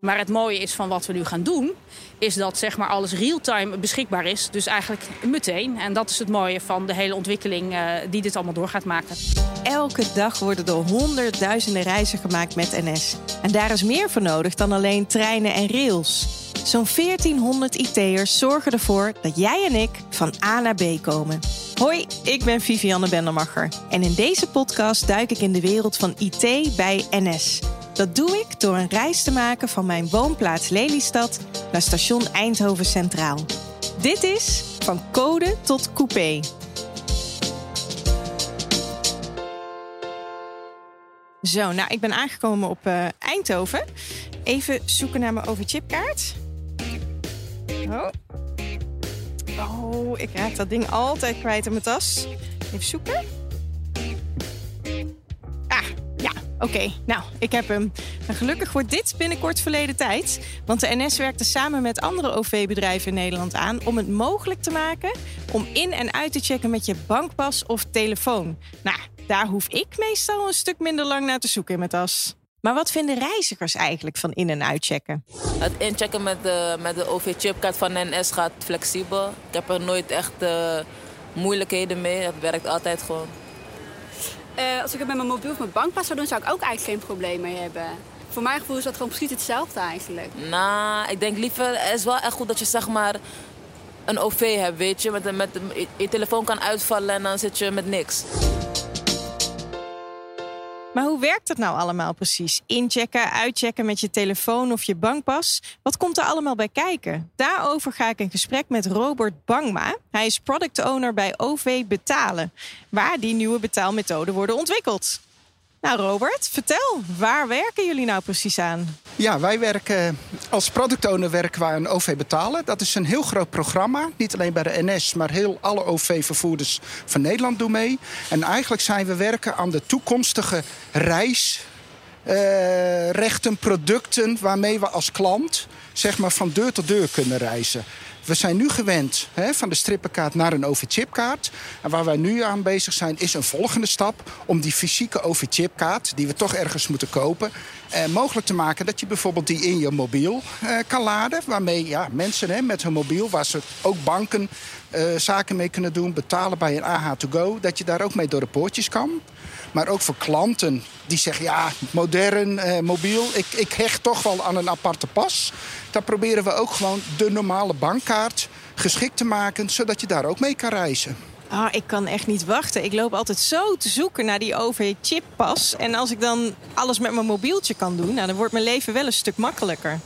Maar het mooie is van wat we nu gaan doen, is dat zeg maar alles real-time beschikbaar is. Dus eigenlijk meteen. En dat is het mooie van de hele ontwikkeling uh, die dit allemaal door gaat maken. Elke dag worden er honderdduizenden reizen gemaakt met NS. En daar is meer voor nodig dan alleen treinen en rails. Zo'n 1400 IT'ers zorgen ervoor dat jij en ik van A naar B komen. Hoi, ik ben Vivianne Bendermacher. En in deze podcast duik ik in de wereld van IT bij NS. Dat doe ik door een reis te maken van mijn woonplaats Lelystad naar station Eindhoven Centraal. Dit is Van Code tot Coupé. Zo, nou, ik ben aangekomen op uh, Eindhoven. Even zoeken naar mijn overchipkaart. Oh. Oh, ik raak dat ding altijd kwijt in mijn tas. Even zoeken. Oké. Nou, ik heb hem. En gelukkig wordt dit binnenkort verleden tijd. Want de NS werkte samen met andere OV-bedrijven in Nederland aan om het mogelijk te maken om in en uit te checken met je bankpas of telefoon. Nou, daar hoef ik meestal een stuk minder lang naar te zoeken in mijn tas. Maar wat vinden reizigers eigenlijk van in- en uitchecken? Het inchecken met de, met de OV-chipkaart van NS gaat flexibel. Ik heb er nooit echt uh, moeilijkheden mee. Het werkt altijd gewoon. Uh, als ik het met mijn mobiel of mijn bankpas zou doen, zou ik ook eigenlijk geen probleem mee hebben. Voor mijn gevoel is dat gewoon precies hetzelfde eigenlijk. Nou, ik denk liever, het is wel echt goed dat je zeg maar een OV hebt, weet je. Met, met, je telefoon kan uitvallen en dan zit je met niks. Maar hoe werkt het nou allemaal precies? Inchecken, uitchecken met je telefoon of je bankpas? Wat komt er allemaal bij kijken? Daarover ga ik in gesprek met Robert Bangma. Hij is product owner bij OV Betalen, waar die nieuwe betaalmethoden worden ontwikkeld. Nou, Robert, vertel, waar werken jullie nou precies aan? Ja, wij werken als product owner werken wij aan OV Betalen. Dat is een heel groot programma. Niet alleen bij de NS, maar heel alle OV-vervoerders van Nederland doen mee. En eigenlijk zijn we werken aan de toekomstige reis. Uh, rechten, producten waarmee we als klant zeg maar van deur tot deur kunnen reizen. We zijn nu gewend hè, van de strippenkaart naar een OV-chipkaart. En waar wij nu aan bezig zijn, is een volgende stap om die fysieke OV-chipkaart, die we toch ergens moeten kopen, eh, mogelijk te maken dat je bijvoorbeeld die in je mobiel eh, kan laden. Waarmee ja, mensen hè, met hun mobiel, waar ze ook banken uh, zaken mee kunnen doen, betalen bij een AH2Go, dat je daar ook mee door de poortjes kan. Maar ook voor klanten die zeggen, ja, modern, eh, mobiel, ik, ik hecht toch wel aan een aparte pas. Dan proberen we ook gewoon de normale bankkaart geschikt te maken, zodat je daar ook mee kan reizen. Oh, ik kan echt niet wachten. Ik loop altijd zo te zoeken naar die OV-chippas. En als ik dan alles met mijn mobieltje kan doen, nou, dan wordt mijn leven wel een stuk makkelijker.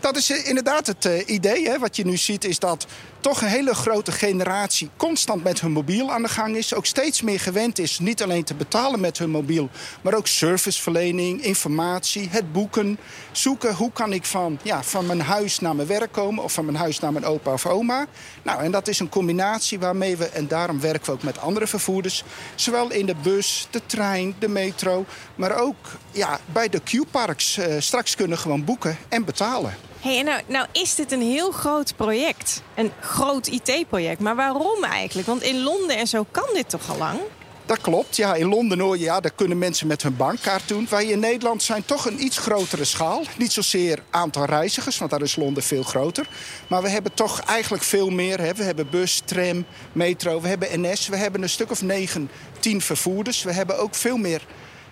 Dat is eh, inderdaad het uh, idee. Hè. Wat je nu ziet is dat toch een hele grote generatie constant met hun mobiel aan de gang is. Ook steeds meer gewend is niet alleen te betalen met hun mobiel, maar ook serviceverlening, informatie, het boeken. Zoeken hoe kan ik van, ja, van mijn huis naar mijn werk komen of van mijn huis naar mijn opa of oma. Nou, en dat is een combinatie waarmee we, en daarom werken we ook met andere vervoerders, zowel in de bus, de trein, de metro, maar ook ja, bij de Q-parks uh, straks kunnen gewoon boeken en betalen. Hey, nou, nou is dit een heel groot project. Een groot IT-project. Maar waarom eigenlijk? Want in Londen en zo kan dit toch al lang? Dat klopt. Ja, in Londen hoor ja, daar kunnen mensen met hun bankkaart doen. Wij in Nederland zijn toch een iets grotere schaal. Niet zozeer aantal reizigers, want daar is Londen veel groter. Maar we hebben toch eigenlijk veel meer. Hè. We hebben bus, tram, metro, we hebben NS. We hebben een stuk of negen, tien vervoerders. We hebben ook veel meer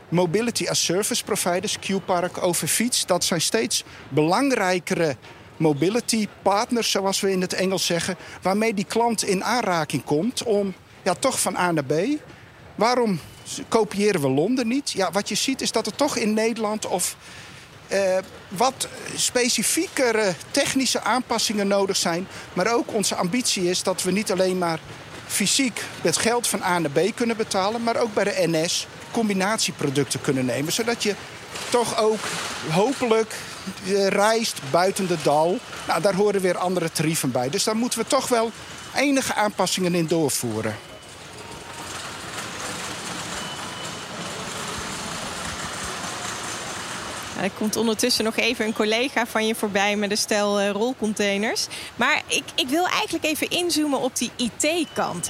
mobility as service providers, Q-Park, Overfiets. Dat zijn steeds belangrijkere mobility partners, zoals we in het Engels zeggen, waarmee die klant in aanraking komt om ja, toch van A naar B. Waarom kopiëren we Londen niet? Ja, wat je ziet is dat er toch in Nederland of uh, wat specifiekere technische aanpassingen nodig zijn. Maar ook onze ambitie is dat we niet alleen maar fysiek met geld van A naar B kunnen betalen, maar ook bij de NS combinatieproducten kunnen nemen. Zodat je toch ook hopelijk eh, reist buiten de dal. Nou, daar horen weer andere tarieven bij. Dus daar moeten we toch wel enige aanpassingen in doorvoeren. Er komt ondertussen nog even een collega van je voorbij met een stel uh, rolcontainers. Maar ik, ik wil eigenlijk even inzoomen op die IT-kant.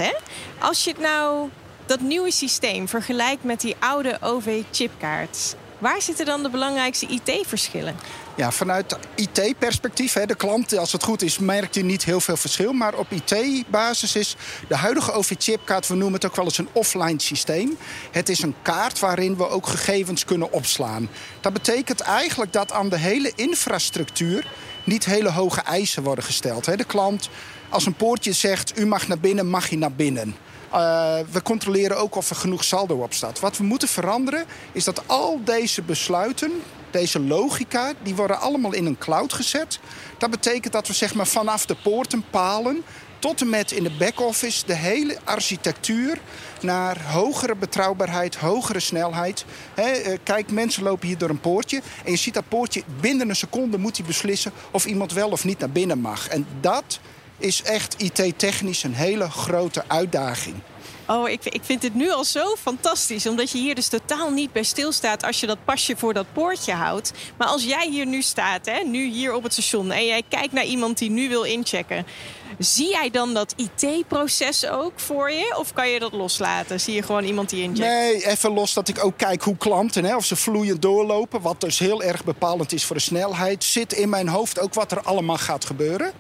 Als je het nou dat nieuwe systeem vergelijkt met die oude OV-chipkaart. Waar zitten dan de belangrijkste IT-verschillen? Ja, vanuit IT-perspectief, de klant, als het goed is, merkt hij niet heel veel verschil. Maar op IT-basis is de huidige OV-chipkaart, we noemen het ook wel eens een offline systeem. Het is een kaart waarin we ook gegevens kunnen opslaan. Dat betekent eigenlijk dat aan de hele infrastructuur niet hele hoge eisen worden gesteld. De klant, als een poortje zegt, u mag naar binnen, mag je naar binnen. Uh, we controleren ook of er genoeg saldo op staat. Wat we moeten veranderen is dat al deze besluiten, deze logica, die worden allemaal in een cloud gezet. Dat betekent dat we zeg maar, vanaf de poorten palen tot en met in de back-office de hele architectuur naar hogere betrouwbaarheid, hogere snelheid. He, kijk, mensen lopen hier door een poortje en je ziet dat poortje binnen een seconde moet hij beslissen of iemand wel of niet naar binnen mag. En dat is echt IT-technisch een hele grote uitdaging. Oh, ik, ik vind het nu al zo fantastisch. Omdat je hier dus totaal niet bij stilstaat als je dat pasje voor dat poortje houdt. Maar als jij hier nu staat, hè, nu hier op het station, en jij kijkt naar iemand die nu wil inchecken. Zie jij dan dat IT-proces ook voor je? Of kan je dat loslaten? Zie je gewoon iemand die incheckt? Nee, even los dat ik ook kijk hoe klanten, hè, of ze vloeiend doorlopen. Wat dus heel erg bepalend is voor de snelheid. Zit in mijn hoofd ook wat er allemaal gaat gebeuren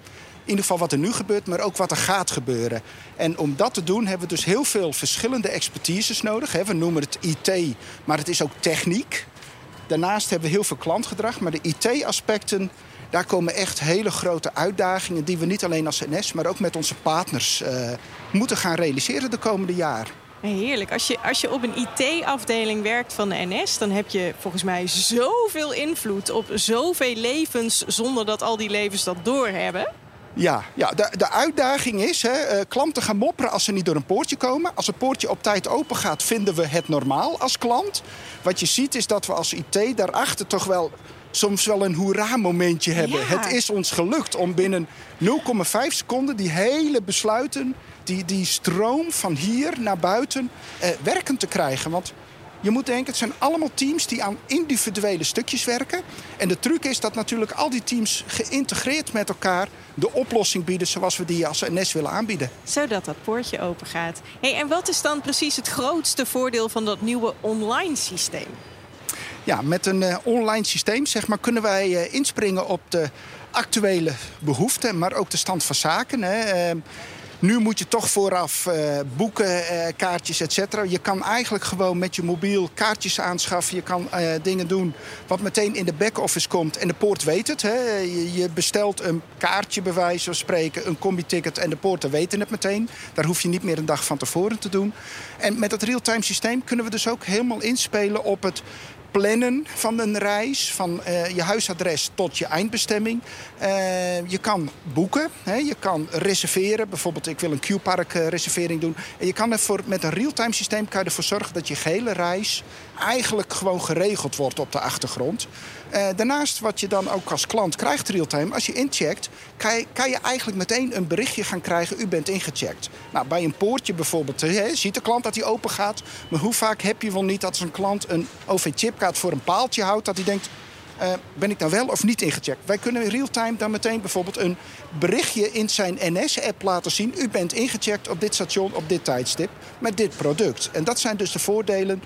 ieder geval wat er nu gebeurt, maar ook wat er gaat gebeuren. En om dat te doen hebben we dus heel veel verschillende expertises nodig. We noemen het IT, maar het is ook techniek. Daarnaast hebben we heel veel klantgedrag, maar de IT-aspecten... daar komen echt hele grote uitdagingen... die we niet alleen als NS, maar ook met onze partners uh, moeten gaan realiseren de komende jaar. Heerlijk. Als je, als je op een IT-afdeling werkt van de NS, dan heb je volgens mij zoveel invloed op zoveel levens zonder dat al die levens dat doorhebben. Ja, ja de, de uitdaging is, hè, uh, klanten gaan mopperen als ze niet door een poortje komen. Als het poortje op tijd open gaat, vinden we het normaal als klant. Wat je ziet is dat we als IT daarachter toch wel soms wel een hoera-momentje hebben. Het is ons gelukt om binnen 0,5 seconden die hele besluiten... Die, die stroom van hier naar buiten eh, werkend te krijgen. Want je moet denken, het zijn allemaal teams die aan individuele stukjes werken. En de truc is dat natuurlijk al die teams geïntegreerd met elkaar de oplossing bieden zoals we die als NS willen aanbieden. Zodat dat poortje open gaat. Hey, en wat is dan precies het grootste voordeel van dat nieuwe online systeem? Ja, met een uh, online systeem zeg maar, kunnen wij uh, inspringen op de actuele behoeften, maar ook de stand van zaken. Hè. Uh, nu moet je toch vooraf uh, boeken, uh, kaartjes, et cetera. Je kan eigenlijk gewoon met je mobiel kaartjes aanschaffen. Je kan uh, dingen doen wat meteen in de back-office komt. En de poort weet het. Hè. Je, bestelt een kaartje, bij wijze van spreken, een combi-ticket... en de poorten weten het meteen. Daar hoef je niet meer een dag van tevoren te doen. En met het real-time systeem kunnen we dus ook helemaal inspelen op het plannen van een reis, van uh, je huisadres tot je eindbestemming. Uh, je kan boeken, hè, je kan reserveren. Bijvoorbeeld, ik wil een Q-park uh, reservering doen. En je kan ervoor, met een real-time systeem kan je ervoor zorgen dat je gehele reis eigenlijk gewoon geregeld wordt op de achtergrond. Uh, daarnaast wat je dan ook als klant krijgt real-time, als je incheckt, kan je, kan je, eigenlijk meteen een berichtje gaan krijgen, u bent ingecheckt. Nou, bij een poortje bijvoorbeeld, he, ziet de klant dat hij open gaat. Maar hoe vaak heb je wel niet dat een klant een OV-chipkaart voor een paaltje houdt, dat hij denkt, uh, ben ik nou wel of niet ingecheckt? Wij kunnen in real-time dan meteen bijvoorbeeld een berichtje in zijn NS-app laten zien. U bent ingecheckt op dit station op dit tijdstip met dit product. En dat zijn dus de voordelen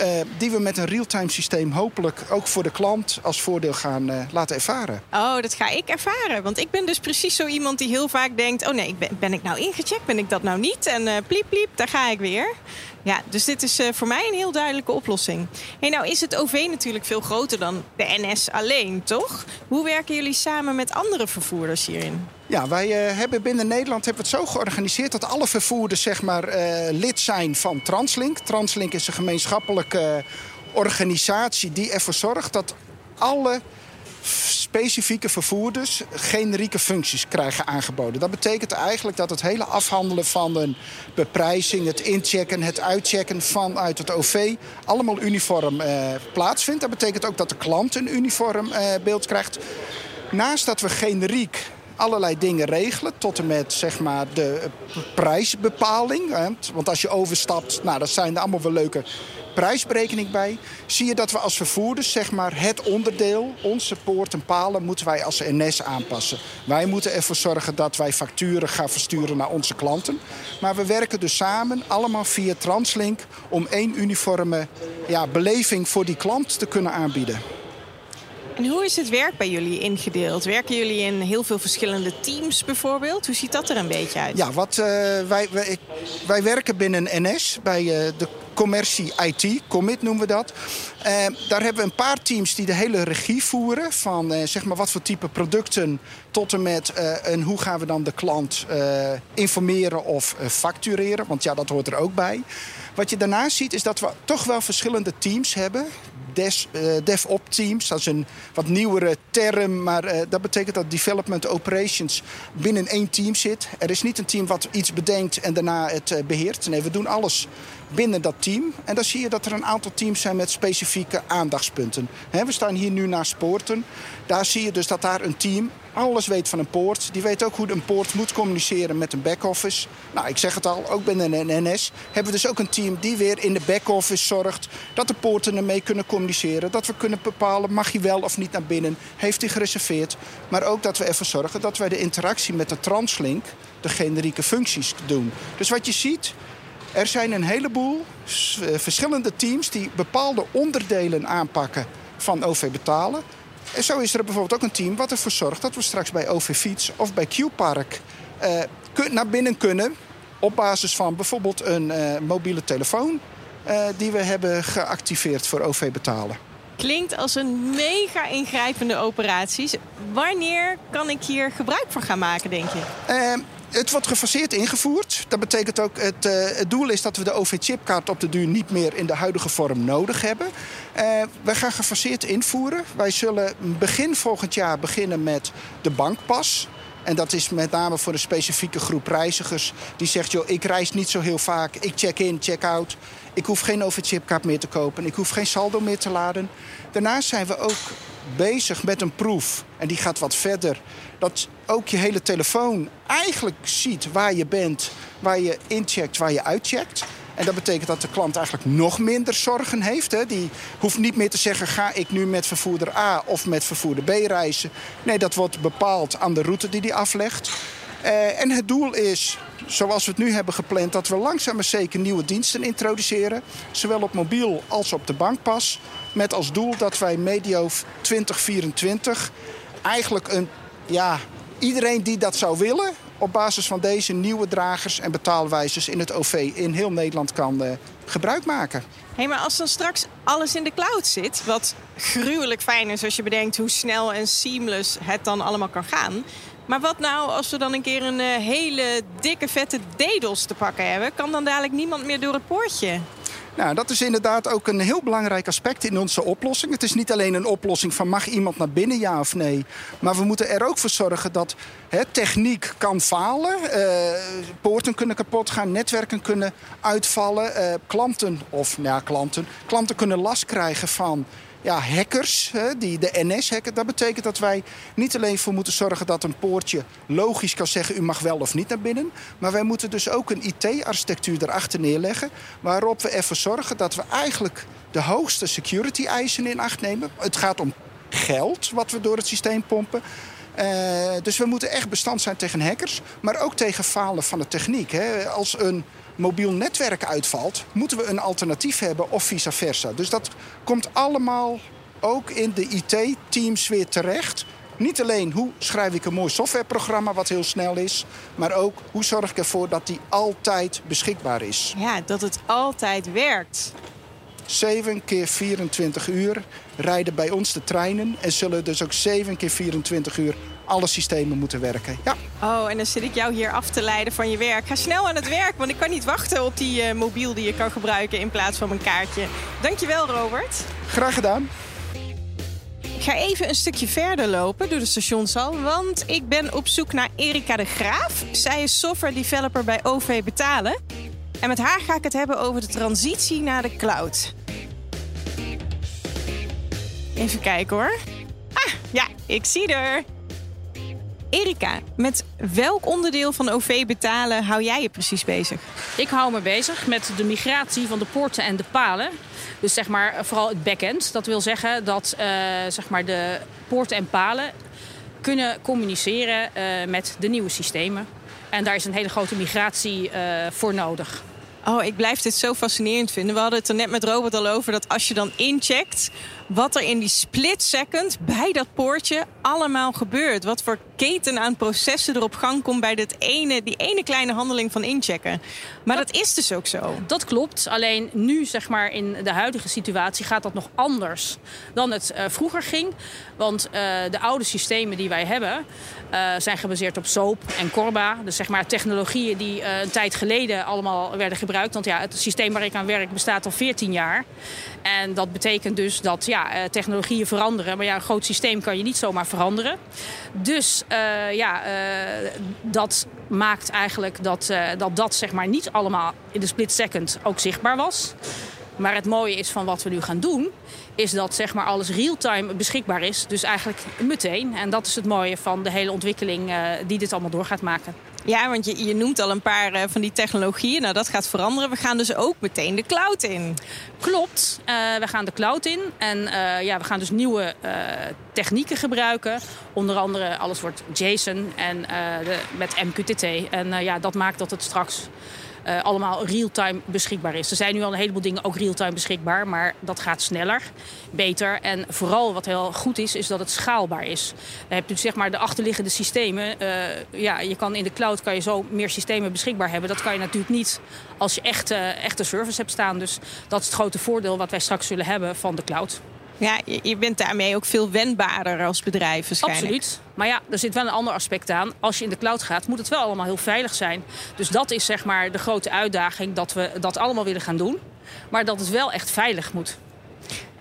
uh, die we met een real-time systeem hopelijk ook voor de klant als voordeel gaan uh, laten ervaren. Oh, dat ga ik ervaren. Want ik ben dus precies zo iemand die heel vaak denkt... oh nee, ben, ik nou ingecheckt? Ben ik dat nou niet? En uh, pliep, pliep, daar ga ik weer. Ja, dus dit is voor mij een heel duidelijke oplossing. Hey, nou is het OV natuurlijk veel groter dan de NS alleen, toch? Hoe werken jullie samen met andere vervoerders hierin? Ja, wij uh, hebben binnen Nederland hebben we het zo georganiseerd dat alle vervoerders zeg maar, uh, lid zijn van Translink. Translink is een gemeenschappelijke organisatie die ervoor zorgt dat alle specifieke vervoerders generieke functies krijgen aangeboden. Dat betekent eigenlijk dat het hele afhandelen van een beprijzing, het inchecken, het uitchecken vanuit het OV allemaal uniform eh, plaatsvindt. Dat betekent ook dat de klant een uniform eh, beeld krijgt. Naast dat we generiek allerlei dingen regelen. Tot en met zeg maar, de prijsbepaling. Want als je overstapt, nou, dat zijn allemaal wel leuke prijsberekening bij, zie je dat we als vervoerders zeg maar, het onderdeel, onze poort en palen, moeten wij als NS aanpassen. Wij moeten ervoor zorgen dat wij facturen gaan versturen naar onze klanten. Maar we werken dus samen, allemaal via Translink, om één uniforme ja, beleving voor die klant te kunnen aanbieden. En hoe is het werk bij jullie ingedeeld? Werken jullie in heel veel verschillende teams bijvoorbeeld? Hoe ziet dat er een beetje uit? Ja, wat, uh, wij, wij, werken binnen NS bij uh, de commercie IT, commit noemen we dat. Uh, daar hebben we een paar teams die de hele regie voeren. Van zeg maar wat voor type producten tot en met en hoe gaan we dan de klant informeren of factureren. Want ja, dat hoort er ook bij. Wat je daarnaast ziet is dat we toch wel verschillende teams hebben. Uh, DevOps teams, dat is een wat nieuwere term, maar uh, dat betekent dat development operations binnen één team zit. Er is niet een team wat iets bedenkt en daarna het uh, beheert. Nee, we doen alles binnen dat team. En dan zie je dat er een aantal teams zijn met specifieke aandachtspunten. We staan hier nu naast poorten. Daar zie je dus dat daar een team alles weet van een poort. Die weet ook hoe een poort moet communiceren met een back-office. Nou, ik zeg het al, ook binnen een NS hebben we dus ook een team die weer in de back-office zorgt... dat de poorten ermee kunnen communiceren. Dat we kunnen bepalen, mag hij wel of niet naar binnen? Heeft hij gereserveerd? Maar ook dat we ervoor zorgen dat wij de interactie met de translink... de generieke functies doen. Dus wat je ziet, er zijn een heleboel eh, verschillende teams die bepaalde onderdelen aanpakken van OV betalen. En zo is er bijvoorbeeld ook een team wat ervoor zorgt dat we straks bij OV Fiets of bij Q-Park uh, naar binnen kunnen. Op basis van bijvoorbeeld een uh, mobiele telefoon uh, die we hebben geactiveerd voor OV betalen. Klinkt als een mega ingrijpende operatie. Wanneer kan ik hier gebruik van gaan maken, denk je? Het wordt gefaseerd ingevoerd. Dat betekent ook, het, uh, het doel is dat we de OV-chipkaart op de duur niet meer in de huidige vorm nodig hebben. Uh, wij gaan gefaseerd invoeren. Wij zullen begin volgend jaar beginnen met de bankpas. En dat is met name voor een specifieke groep reizigers die zegt: joh, ik reis niet zo heel vaak. Ik check in, check out. Ik hoef geen OV-chipkaart meer te kopen. Ik hoef geen saldo meer te laden. Daarnaast zijn we ook bezig met een proef. En die gaat wat verder. Dat ook je hele telefoon eigenlijk ziet waar je bent, waar je incheckt, waar je uitcheckt. En dat betekent dat de klant eigenlijk nog minder zorgen heeft. Hè. Die hoeft niet meer te zeggen: ga ik nu met vervoerder A of met vervoerder B reizen. Nee, dat wordt bepaald aan de route die hij aflegt. Uh, en het doel is, zoals we het nu hebben gepland, dat we langzaam maar zeker nieuwe diensten introduceren. Zowel op mobiel als op de bankpas. Met als doel dat wij medio 2024 eigenlijk een, ja, iedereen die dat zou willen, op basis van deze nieuwe dragers en betaalwijzers in het OV in heel Nederland kan uh, gebruik maken. Hé, maar als dan straks alles in de cloud zit, wat gruwelijk fijn is als je bedenkt hoe snel en seamless het dan allemaal kan gaan. Maar wat nou als we dan een keer een uh, hele dikke vette DDoS te pakken hebben? Kan dan dadelijk niemand meer door het poortje? Nou, dat is inderdaad ook een heel belangrijk aspect in onze oplossing. Het is niet alleen een oplossing van mag iemand naar binnen, ja of nee. Maar we moeten er ook voor zorgen dat hè, techniek kan falen. Uh, poorten kunnen kapot gaan, netwerken kunnen uitvallen. Uh, klanten, of nou ja, klanten, klanten kunnen last krijgen van ja, hackers, hè, die de NS hacken. Dat betekent dat wij niet alleen voor moeten zorgen dat een poortje logisch kan zeggen... u mag wel of niet naar binnen. Maar wij moeten dus ook een IT-architectuur erachter neerleggen... waarop we ervoor zorgen dat we eigenlijk de hoogste security eisen in acht nemen. Het gaat om geld wat we door het systeem pompen. Uh, dus we moeten echt bestand zijn tegen hackers, maar ook tegen falen van de techniek. Hè. Als een mobiel netwerk uitvalt, moeten we een alternatief hebben of vice versa. Dus dat komt allemaal ook in de IT-teams weer terecht. Niet alleen hoe schrijf ik een mooi softwareprogramma wat heel snel is, maar ook hoe zorg ik ervoor dat die altijd beschikbaar is. Ja, dat het altijd werkt. 7 keer 24 uur rijden bij ons de treinen en zullen dus ook 7 keer 24 uur alle systemen moeten werken. Ja. Oh, en dan zit ik jou hier af te leiden van je werk. Ga snel aan het werk, want ik kan niet wachten op die uh, mobiel die je kan gebruiken in plaats van mijn kaartje. Dankjewel, Robert. Graag gedaan. Ik ga even een stukje verder lopen door de stationshal, want ik ben op zoek naar Erika de Graaf. Zij is software developer bij OV Betalen. En met haar ga ik het hebben over de transitie naar de cloud. Even kijken hoor. Ah, ja, ik zie er. Erika, met welk onderdeel van OV betalen hou jij je precies bezig? Ik hou me bezig met de migratie van de poorten en de palen. Dus zeg maar vooral het backend. Dat wil zeggen dat uh, zeg maar de poorten en palen kunnen communiceren uh, met de nieuwe systemen. En daar is een hele grote migratie uh, voor nodig. Oh, ik blijf dit zo fascinerend vinden. We hadden het er net met Robert al over dat als je dan incheckt, wat er in die split second bij dat poortje allemaal gebeurt. Wat voor keten aan processen er op gang komt bij dit ene, die ene kleine handeling van inchecken. Maar dat, is dus ook zo. Dat klopt. Alleen nu, zeg maar, in de huidige situatie gaat dat nog anders dan het uh, vroeger ging. Want uh, de oude systemen die wij hebben, uh, zijn gebaseerd op SOAP en Corba. Dus zeg maar technologieën die een tijd geleden allemaal werden gebruikt. Want ja, het systeem waar ik aan werk bestaat al 14 jaar. En dat betekent dus dat ja, technologieën veranderen. Maar ja, een groot systeem kan je niet zomaar veranderen. Dus ja, uh, dat maakt eigenlijk dat, uh, dat dat zeg maar niet allemaal in de split second ook zichtbaar was. Maar het mooie is van wat we nu gaan doen, is dat zeg maar alles real-time beschikbaar is. Dus eigenlijk meteen. En dat is het mooie van de hele ontwikkeling die dit allemaal door gaat maken. Ja, want je, je noemt al een paar uh, van die technologieën. Nou, dat gaat veranderen. We gaan dus ook meteen de cloud in. Klopt. Uh, we gaan de cloud in. En uh, ja, we gaan dus nieuwe technieken gebruiken. Onder andere alles wordt JSON en de, met MQTT. En ja, dat maakt dat het straks uh, allemaal real-time beschikbaar is. Er zijn nu al een heleboel dingen ook real-time beschikbaar, maar dat gaat sneller, beter. En vooral wat heel goed is, is dat het schaalbaar is. Je hebt dus zeg maar de achterliggende systemen. Uh, ja, je kan in de cloud kan je zo meer systemen beschikbaar hebben. Dat kan je natuurlijk niet als je echt, echte service hebt staan. Dus dat is het grote voordeel wat wij straks zullen hebben van de cloud. Ja, je bent daarmee ook veel wendbaarder als bedrijf waarschijnlijk. Absoluut. Maar ja, er zit wel een ander aspect aan. Als je in de cloud gaat, moet het wel allemaal heel veilig zijn. Dus dat is zeg maar de grote uitdaging dat we dat allemaal willen gaan doen. Maar dat het wel echt veilig moet.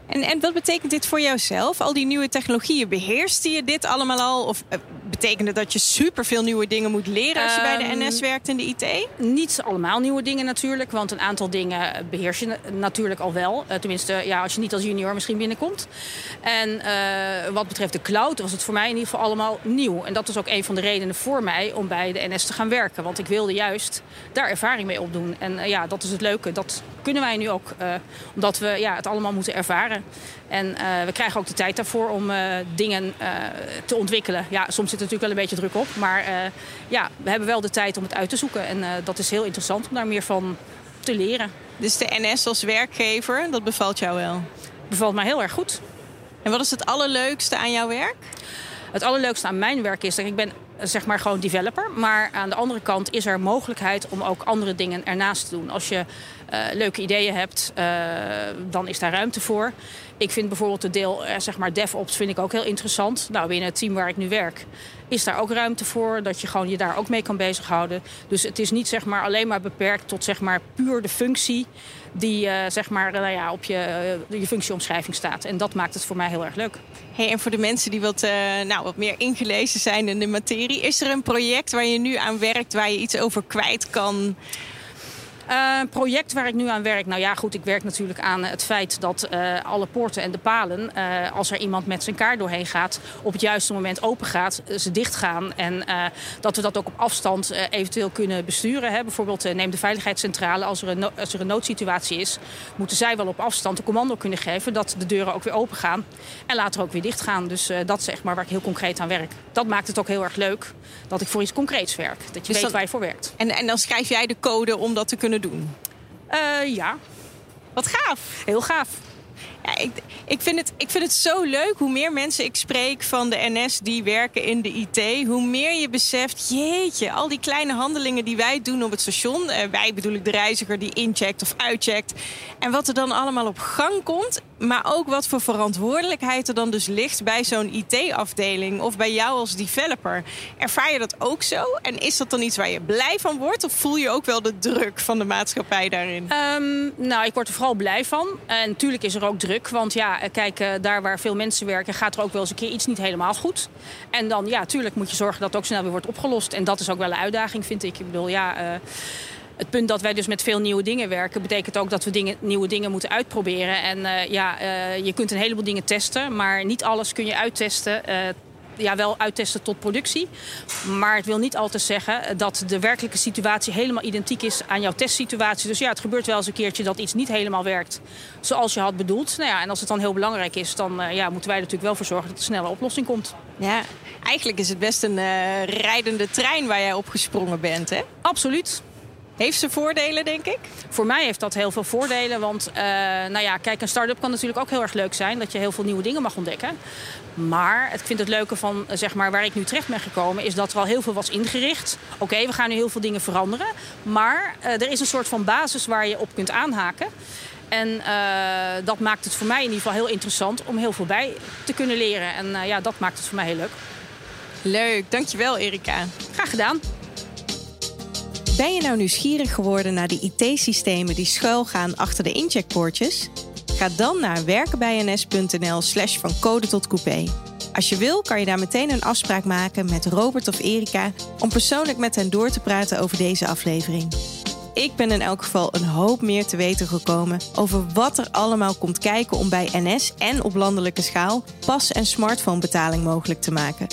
En, en wat betekent dit voor jouzelf? Al die nieuwe technologieën, beheerste je dit allemaal al? Of betekent het dat je superveel nieuwe dingen moet leren als je bij de NS werkt in de IT? Niet allemaal nieuwe dingen natuurlijk, want een aantal dingen beheers je natuurlijk al wel. Uh, tenminste, ja, als je niet als junior misschien binnenkomt. En uh, wat betreft de cloud was het voor mij in ieder geval allemaal nieuw. En dat is ook een van de redenen voor mij om bij de NS te gaan werken. Want ik wilde juist daar ervaring mee opdoen. En ja, dat is het leuke. Dat kunnen wij nu ook, omdat we ja, het allemaal moeten ervaren. En uh, we krijgen ook de tijd daarvoor om uh, dingen uh, te ontwikkelen. Ja, soms zit er natuurlijk wel een beetje druk op. Maar ja, we hebben wel de tijd om het uit te zoeken. En dat is heel interessant om daar meer van te leren. Dus de NS als werkgever, dat bevalt jou wel? Bevalt mij heel erg goed. En wat is het allerleukste aan jouw werk? Het allerleukste aan mijn werk is dat ik ben zeg maar gewoon developer. Maar aan de andere kant is er mogelijkheid om ook andere dingen ernaast te doen. Als je uh, leuke ideeën hebt, uh, dan is daar ruimte voor. Ik vind bijvoorbeeld het deel uh, zeg maar DevOps vind ik ook heel interessant. Nou, binnen het team waar ik nu werk is daar ook ruimte voor. Dat je gewoon je daar ook mee kan bezighouden. Dus het is niet zeg maar alleen maar beperkt tot zeg maar puur de functie die zeg maar, nou ja, op je, je functieomschrijving staat. En dat maakt het voor mij heel erg leuk. Hey, en voor de mensen die wat, nou, wat meer ingelezen zijn in de materie... is er een project waar je nu aan werkt waar je iets over kwijt kan... Uh, project waar ik nu aan werk. Nou ja, goed, ik werk natuurlijk aan het feit dat uh, alle poorten en de palen, uh, als er iemand met zijn kaart doorheen gaat, op het juiste moment open gaat, ze dicht gaan. En dat we dat ook op afstand eventueel kunnen besturen. Hè. Bijvoorbeeld neem de veiligheidscentrale. Als er, een als er een noodsituatie is, moeten zij wel op afstand een commando kunnen geven dat de deuren ook weer open gaan. En later ook weer dicht gaan. Dus dat is zeg maar waar ik heel concreet aan werk. Dat maakt het ook heel erg leuk dat ik voor iets concreets werk. Dat je dus weet dat... waar je voor werkt. En, en dan schrijf jij de code om dat te kunnen doen? Uh, ja. Wat gaaf. Heel gaaf. Ja, ik, ik, vind het, ik vind het zo leuk hoe meer mensen ik spreek van de NS die werken in de IT. Hoe meer je beseft, jeetje, al die kleine handelingen die wij doen op het station. Uh, wij bedoel ik de reiziger die incheckt of uitcheckt. En wat er dan allemaal op gang komt. Maar ook wat voor verantwoordelijkheid er dan dus ligt bij zo'n IT-afdeling of bij jou als developer. Ervaar je dat ook zo? En is dat dan iets waar je blij van wordt? Of voel je ook wel de druk van de maatschappij daarin? Um, nou, ik word er vooral blij van. En natuurlijk is er ook druk. Want ja, kijk, daar waar veel mensen werken, gaat er ook wel eens een keer iets niet helemaal goed. En dan, ja, tuurlijk moet je zorgen dat het ook snel weer wordt opgelost. En dat is ook wel een uitdaging, vind ik. Ik bedoel, ja. Uh, het punt dat wij dus met veel nieuwe dingen werken... betekent ook dat we dingen, nieuwe dingen moeten uitproberen. En uh, ja, uh, je kunt een heleboel dingen testen, maar niet alles kun je uittesten... Uh, ja, wel uittesten tot productie. Maar het wil niet altijd zeggen dat de werkelijke situatie helemaal identiek is aan jouw testsituatie. Dus ja, het gebeurt wel eens een keertje dat iets niet helemaal werkt zoals je had bedoeld. Nou ja, en als het dan heel belangrijk is, dan ja, moeten wij er natuurlijk wel voor zorgen dat er snelle oplossing komt. Ja, eigenlijk is het best een rijdende trein waar jij opgesprongen bent, hè? Absoluut. Heeft ze voordelen, denk ik? Voor mij heeft dat heel veel voordelen. Want uh, nou ja, kijk, een start-up kan natuurlijk ook heel erg leuk zijn. Dat je heel veel nieuwe dingen mag ontdekken. Maar ik vind het leuke van zeg maar, waar ik nu terecht ben gekomen... is dat er al heel veel was ingericht. Oké, okay, we gaan nu heel veel dingen veranderen. Maar uh, er is een soort van basis waar je op kunt aanhaken. En uh, dat maakt het voor mij in ieder geval heel interessant... om heel veel bij te kunnen leren. En ja, dat maakt het voor mij heel leuk. Leuk, dankjewel Erika. Graag gedaan. Ben je nou nieuwsgierig geworden naar de IT-systemen die schuilgaan achter de incheckpoortjes? Ga dan naar werkenbijns.nl slash van code tot coupé. Als je wil, kan je daar meteen een afspraak maken met Robert of Erika om persoonlijk met hen door te praten over deze aflevering. Ik ben in elk geval een hoop meer te weten gekomen over wat er allemaal komt kijken om bij NS en op landelijke schaal pas- en smartphonebetaling mogelijk te maken.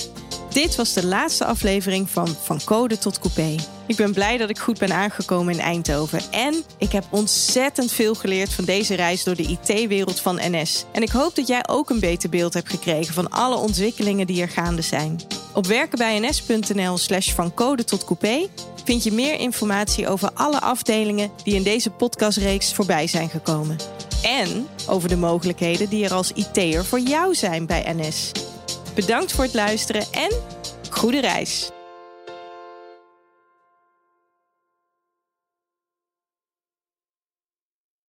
Dit was de laatste aflevering van Van Code tot Coupé. Ik ben blij dat ik goed ben aangekomen in Eindhoven. En ik heb ontzettend veel geleerd van deze reis door de IT-wereld van NS. En ik hoop dat jij ook een beter beeld hebt gekregen van alle ontwikkelingen die er gaande zijn. Op werkenbijns.nl slash van code tot coupé vind je meer informatie over alle afdelingen die in deze podcastreeks voorbij zijn gekomen. En over de mogelijkheden die er als IT'er voor jou zijn bij NS. Bedankt voor het luisteren en goede reis!